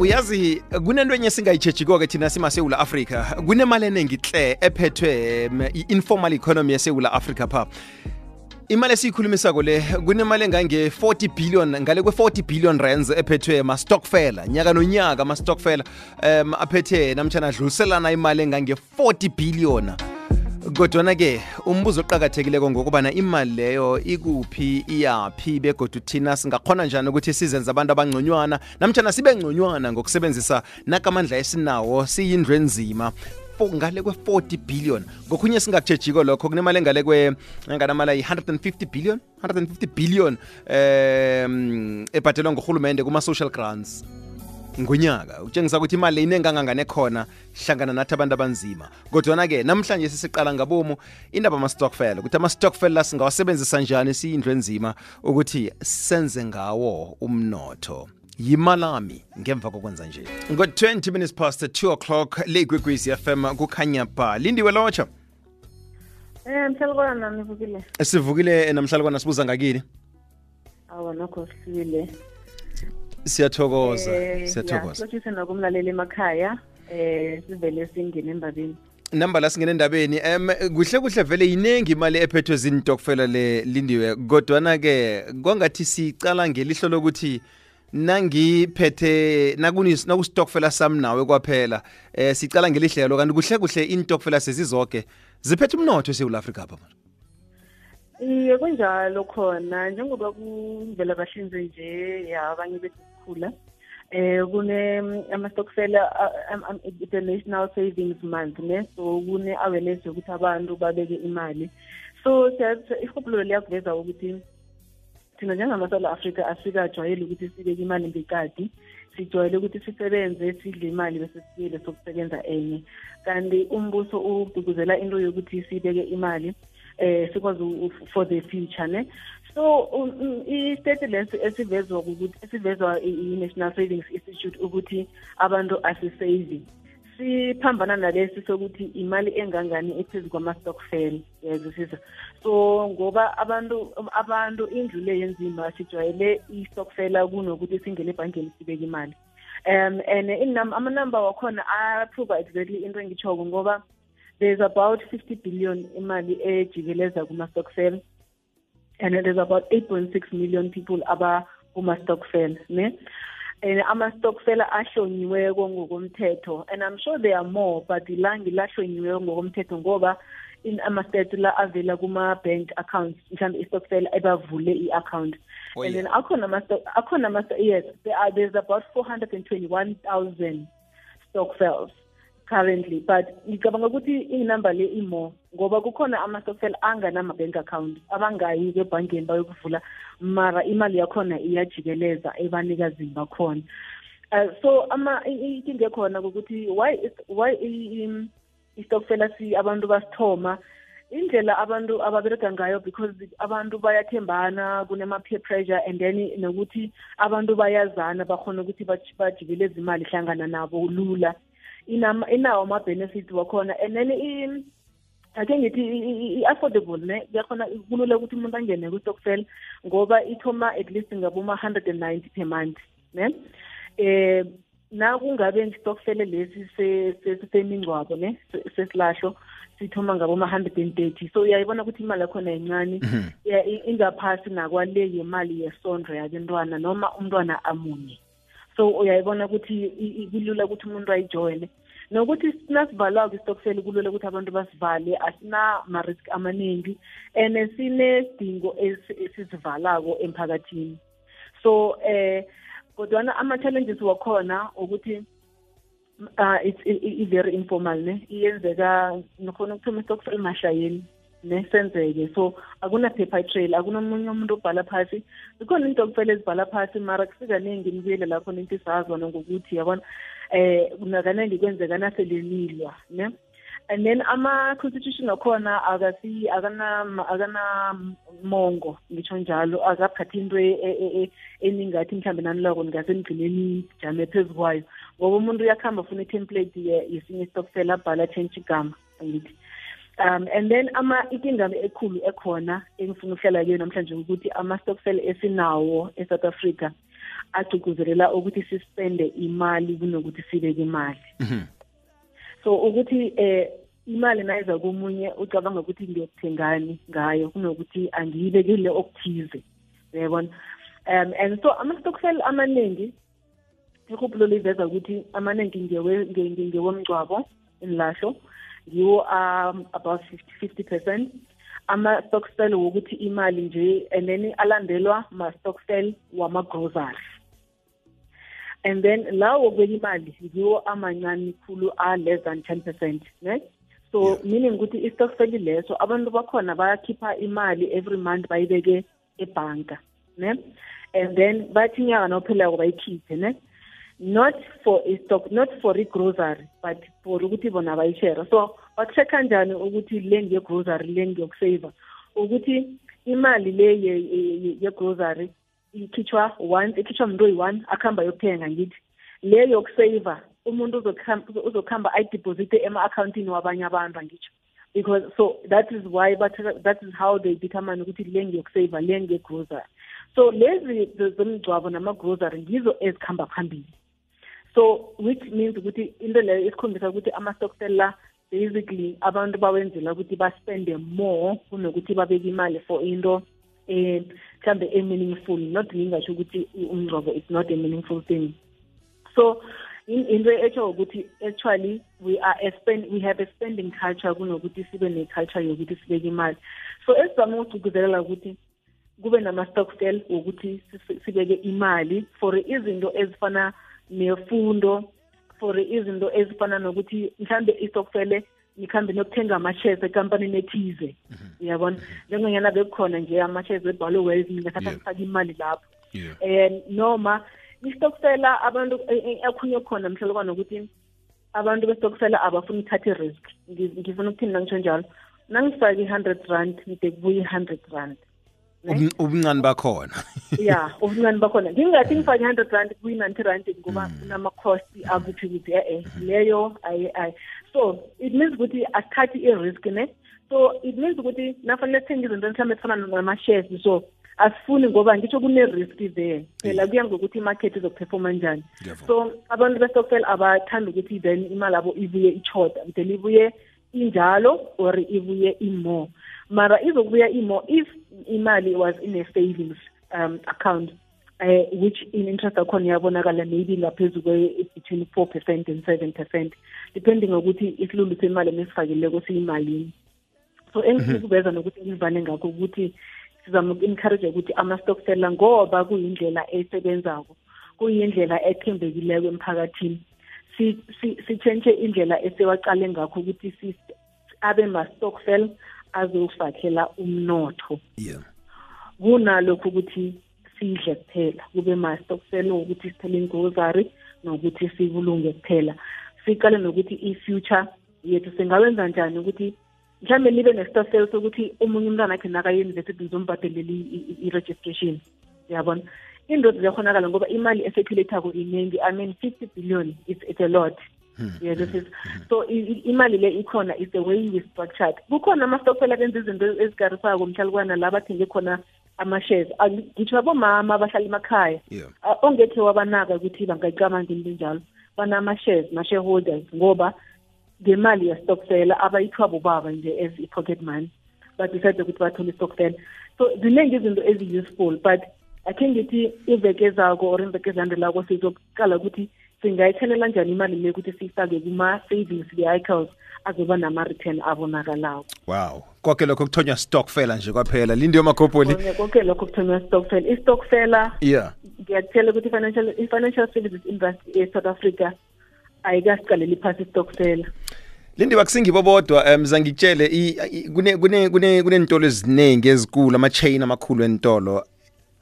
uyazi kunento enye singayitshejiko-ke thina simasewula afrika? Kunemali eningi hle ephethwe um, i-informal economy yesewula afrika pha. Imali esiyikhulumisako le kunemali engange-40 billion ngale kwe-40 billion rands ephethwe ma-stockfela nyaka nonyaka ama-stockfela um aphethe namtshana adluliselana imali engange-40 billion. Kodwana-ke umbuzo oqakathekileko ngokubana imali leyo ikuphi iyaphi begodu thina singakhona njani ukuthi sizenze abantu abangconywana? Namtshana sibe ngconywana ngokusebenzisa nakamandla esinawo siyindlu enzima. Ngale kwe-40 billion. Ngokhunye singakutshejiko lokho kunemali engale kwe enganamali ayi-150 billion 150 billion um ebhadelwa ngurhulumende kuma-social grants ngonyaka utshengisa ukuthi imali inengangangane khona hlangana nathi abantu abanzima. Kodwana-ke namhlanje sisiqala ngabomu indaba ama-stockfel ukuthi ama-stockfel la singawasebenzisa njani siyindlu enzima ukuthi senze ngawo umnotho. Yimalami ngemva kokwenza nje. Ngo-20 minutes past 2 o'clock le igwegwezi fm kukhanya ba. Lindiwe lotsha Eh mhlalukwana nivukile. sivukile namhlalukwana sibuza ngakini? Awa nokho sifile. Siyathokoza Eh, siyathokoza Siyathokoza nakumlaleli emakhaya. Eh sivele singene embabini. namba la singene endabeni em kuhle kuhle vele yinengi imali ephethwe zintokfela le lindiwe kodwana-ke kwangathi sicala ngelihlo lokuthi nangiphethe nakunis- nakusitokfela sami nawe kwaphela eh sicala ngelihlelo kanti kuhle kuhle intokfela sezizoke ziphethe umnotho esewula afrika apha Iye kunjalo khona njengoba kuvela bahlinze nje ya abanye besikhula. Eh kune mm, ama-stockfela um, the National Savings Month ne so kune awareness yokuthi abantu babeke imali. So ihophulo liyakuveza ukuthi thina njengamasouth africa asikajwayele ukuthi sibeke imali ngekadi sijwayele ukuthi sisebenze sidle imali bese sibuyele sokusebenza enye kanti umbuso ugqugquzela into yokuthi sibeke imali eh sikwazi for the future ne? So um, um, i-state lesi esivezwa ukuthi esivezwa i-national savings institute ukuthi abantu asisavi siphambana nalesi sokuthi imali engangani ephezu kwama-stockfel yazwisisa so ngoba abantu abantu indlu le yenzima sijwayele i-stockfela kunokuthi singene ebhankeni sibeke imali. Um and amanumber wakhona aphruva exactly into engitshoko ngoba there's about 50 billion imali ejikeleza kuma-stockfel and there's about 8.6 million people aba kuma-stockfel ne? And ama-stockfela ahlonyiweko ngokomthetho and i'm sure there are more but ilangi lahlonyiweko ngokomthetho ngoba in ama-stat la avela kuma-bank accounts mhlawumbe i-stockfel ebavule i-account. Oh, and then akhona akhona yes there are there's about 421,000 stockfels currently but ngicabanga ukuthi inumber le imore ngoba kukhona ama-stockfel anganama-bank account abangayi-ke ebhankeni bayokuvula mara imali yakhona iyajikeleza ebanikazini bakhona. Uh, so inkinga ekhona ukuthi why why istokfela si abantu basithoma? Indlela abantu ababereka ngayo because abantu bayathembana kunema-peer pressure and then nokuthi abantu bayazana bakhona ukuthi bajikeleza imali hlangana nabo lula inawo ama-benefit wakhona. And then akhe ake ngithi i-affordable ne? Kuyakhona kulula ukuthi umuntu angene kwi-stockfel ngoba ithoma at least ngaboma hundred and ninety per month ne? Um nakungabe ngistokfele lesi se- se- semingcwabo ne? Sesilahlo sithoma ngaboma hundred and thirty. So uyayibona ukuthi imali yakhona yincane ingaphasi nakwale yemali yesondro yabentwana noma umntwana amunye so uyayibona ukuthi kulula ukuthi umuntu ayijoyine nokuthi nasivalwako istokfeli kulula ukuthi abantu basivale asinama-risk amaningi and sinesidingo esi- esisivalako emphakathini. So eh kodwana ama-challenges wakhona ukuthi uh, it's i- i- i- very informal ne? Iyenzeka nokhona ukuthoma istokfel mashayeni ne senzeke so akuna-paper trail akunomunye umuntu obhala phasi. Zikhona iintokfela ezibhala phasi mara kusikaningi nibuyele lapho ninto isazona ngokuthi yabona um nakaningi kwenzeka naselenilwa ne? And then ama-constitution akhona akanamongo ngitsho njalo akaphathi into e- e- e- eningathi mhlawumbe nanilako ningase nigcineni jame phezu kwayo. Ngoba umuntu uyakuhamba funa i-template yesinye isitokfela abhala atshentshe igama angithi um and then ama inkinga ekhulu ekhona engifuna ukuhlela kuyo namhlanje ukuthi ama-stockfel esinawo e-south africa agcugcuzelela ukuthi sispende imali kunokuthi sibeke imali Mhm. so ukuthi eh imali nayiza komunye ucabanga ukuthi ngiyokuthengani ngayo kunokuthi angiyibekile okuthize uyabona um and so ama-stockfel amaningi ihubhulo liveza ukuthi amaningi ngewomngcwabo inlasho ngiwo are about 50 percent. Ama-stockfel wokuthi imali nje and then alandelwa ma-stockfel wama-grocery and then lawo wokubeka imali ngiwo amancane khulu a-less than 10 percent ne so Yeah. meaning ukuthi i-stockfel leso abantu bakhona bayakhipha imali every month bayibeke ebhanka ne? And then bathi inyanga nophelako bayikhiphe ne not for a stock not for i-grocery but for ukuthi bona bayishare so baku-check-a njani ukuthi le ngegrocery le ngiyokusava ukuthi imali le ye- ye- ye- ye-grocery ikhitshwa once ikhitshwa umuntu oyi-one akuhamba yokuthenga ngithi. Le yokusava umuntu uzokuhamba ayideposite ema-akhawuntini wabanye abantu angitsho because so that is why but that is how they determine ukuthi le ngiyokusava le ngegrocery so lezi zomngcwabo nama-grocery ngizo ezikhamba phambili so which means ukuthi into leyo isikhombisa ukuthi ama-stockfel la basically abantu bawenzela ukuthi baspende more kunokuthi babeke imali for into eh mhlambe e-meaningful not ngingasho ukuthi umngcwabo is not a meaningful thing. So in- into etsho ukuthi actually we are a spend we have a spending culture kunokuthi sibe ne-culture yokuthi sibeke imali. So esizama ukugcizelela ukuthi kube nama-stockfel wokuthi sibeke imali for izinto ezifana nefundo for izinto ezifana nokuthi mhlambe istokfele nikhambe nokuthenga ama-shares ekampanini ethize uyabona? Njengonyana bekukhona nje ama-shares ebhalwe wells ningathatha ngifake imali lapho. Um noma istokfela abantu akhunye khona mhlalo kwanokuthi abantu bestokfela abafuni ukuthatha i-risk. Ngifuna ukuthini nangitsho njalo nangifake i-hundred rand ngide kubuye i-hundred rand ubuncane bakhona. Ya ubuncane bakhona. Ngingathi ngifake i-hundred rand kuyi-ninety rand ngoba kunama-cost akuphi kuphi e-e leyo ayi ayi. So it means ukuthi asithathi i-risk ne? So it means ukuthi nafanele sithenge izinto mhlawumbe ezifana nama-shares so asifuni ngoba ngitsho kune-risk there. Phela kuya ngokuthi imarket izokuphefoma njani. Ngiyavuma. so abantu bestokfel abathanda ukuthi then imali abo ibuye ichota then ibuye injalo or ibuye imore mara izokubuya imore if imali was in a savings um account uh, which in interest akhona iyabonakala maybe ngaphezu between four percent and seven percent depending ukuthi isilulu semali nesifakileko siyimalini. So engifuna nokuthi ngivane ngakho ukuthi sizama uku-encourage ukuthi ama-stockseller ngoba kuyindlela esebenzako kuyindlela ethembekileko emphakathini sitshentshe indlela esewaqale ngakho ukuthi si- abe ma-stockfel azofakhela umnotho. Yeah. Kunalokho ukuthi sidle kuphela kube ma-stockfel wokuthi sithele ingrocery nokuthi sibulunge kuphela. Siqale nokuthi i-future yethu singawenza njani ukuthi mhlawumbe nibe ne-stockfel sokuthi omunye umntwana akhe naka-university nizombhadelela i- i- i-registration. Yabona into ziyakhonakala ngoba imali eseculathako iningi i mean fifty billion it's, it's a lot. Yeah, this is so i- i- imali le ikhona is the way we structured. Kukhona ama-stockfel abenza izinto ezigarisako mhlalukwana la bathenge khona ama-shares. Ngitho abomama abahlala emakhaya. Ongekhe wabanaka ukuthi bangayicabanga into njalo banama-shares ma-shareholders ngoba ngemali yestokfela abayithwa bobaba nje as i-pocket money. Badecide ukuthi bathole istokfela. So ziningi izinto ezi-useful but akhe ngithi iveke ezako or imveke ezilandelako sizoqala ukuthi singayithelela njani imali le ukuthi siyifake kuma-savings vehicles azoba nama-return abonakalako. Wow. Konke lokho kuthonywa stockfela nje kwaphela. Lindiyo magobholi Konke- lokho kuthonywa stokfela. Istokfela yeah. ngiyakutshela ukuthi i-financial i-financial services industry e-south africa ayikasiqaleli phasi istockfela lindiba bakusingibo bodwa um zangitshele i- i- kune kune kune kunentolo eziningi ezikulu ama-chain amakhulu entolo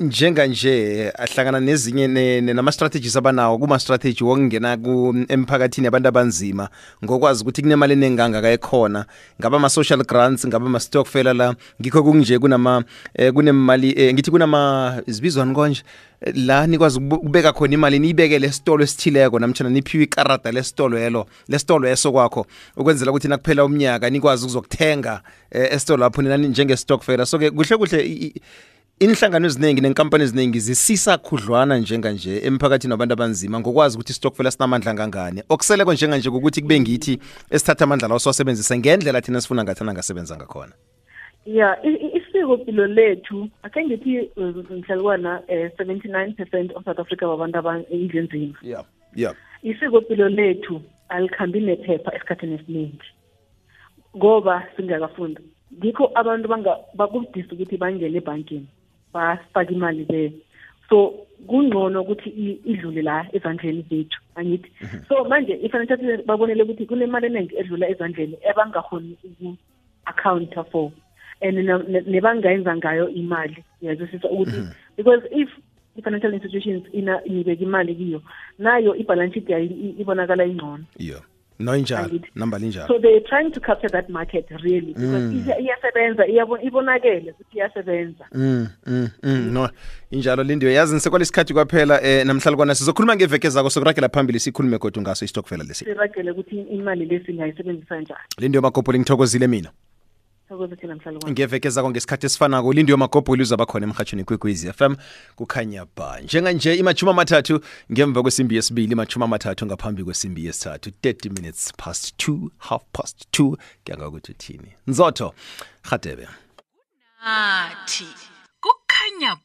njenganje ahlangana nezinye ne- ne- nama-strategies abanawo kuma-strategy wokungena ku- emphakathini abantu abanzima. Ngokwazi ukuthi kunemali enengangaka ekhona ngaba ama-social grants ngaba ama-stockfela la ngikho kunje kunama eh, kunemali eh, ngithi kunama zibizwani konje? Eh, la nikwazi ukubu- ukubeka khona imali niyibekele esitolo esithileko namtshana niphiwe ikarada lesitolo elo lesitolo eso kwakho ukwenzela ukuthi nakuphela umnyaka nikwazi ukuzokuthenga eh, esitolo lapho nina njenge-stockfela so-ke kuhle kuhle i- i- inhlangano eziningi nenkampani eziningi zisisa khudlwana njenganje emphakathini wabantu abanzima ngokwazi ukuthi istokfela sinamandla kangangani. Okuseleko njenganje ukuthi kube ngithi esithatha amandla lawo siwasebenzise ngendlela thina sifuna ngathana ngasebenza ngakhona. Ya i- i- isikopilo lethu akhe ngithi mhlalukwana um seventy nine percent of south africa babantu abindlenzima yeah yeah isikopilo lethu alikhambi nephepha esikhathini esiningi ngoba singakafunda. Ngikho abantu banga- bakudisa ukuthi bangene ebhankini. Bafake imali leyo so kungcono ukuthi idlule la ezandleni zethu angithi. So manje i-financial babonele ukuthi kunemali eningi edlula ezandleni ebangakhoni uku-accounta for and nebangayenza ngayo imali. Yazwisisa ukuthi because if i-financial institutions inibeka imali kiyo nayo i-balance sheet yayo ibonakala ingcono. Yeah no injalo. Namba linjalo. So they're trying to capture that market really because mm. iyasebenza ibonakele ukuthi iyasebenza. Mm, mm, mm, no injalo lindiwe. Yazi nisekwalesikhathi kwaphela eh namhlalukwana sizokhuluma ngeveke zako sokuragela phambili sikhulume kodwa ngaso istokfela lesi. Siragele ukuthi imali lesi ngayisebenzisa njani. Lindiwe makopoli ngithokozile mina ngeveke zako ngesikhathi esifanako lindiwe magobholi uzaba khona emhatshweni kwekwezi FM kukhanya ba. Njenganje imachuma amathathu ngemva kwesimbi yesibili imachuma amathathu ngaphambi kwesimbi yesithathu 30 minutes past 2 half past 2 kuyanga ukuthi uthini? Nzotho hadebe athi kukhanya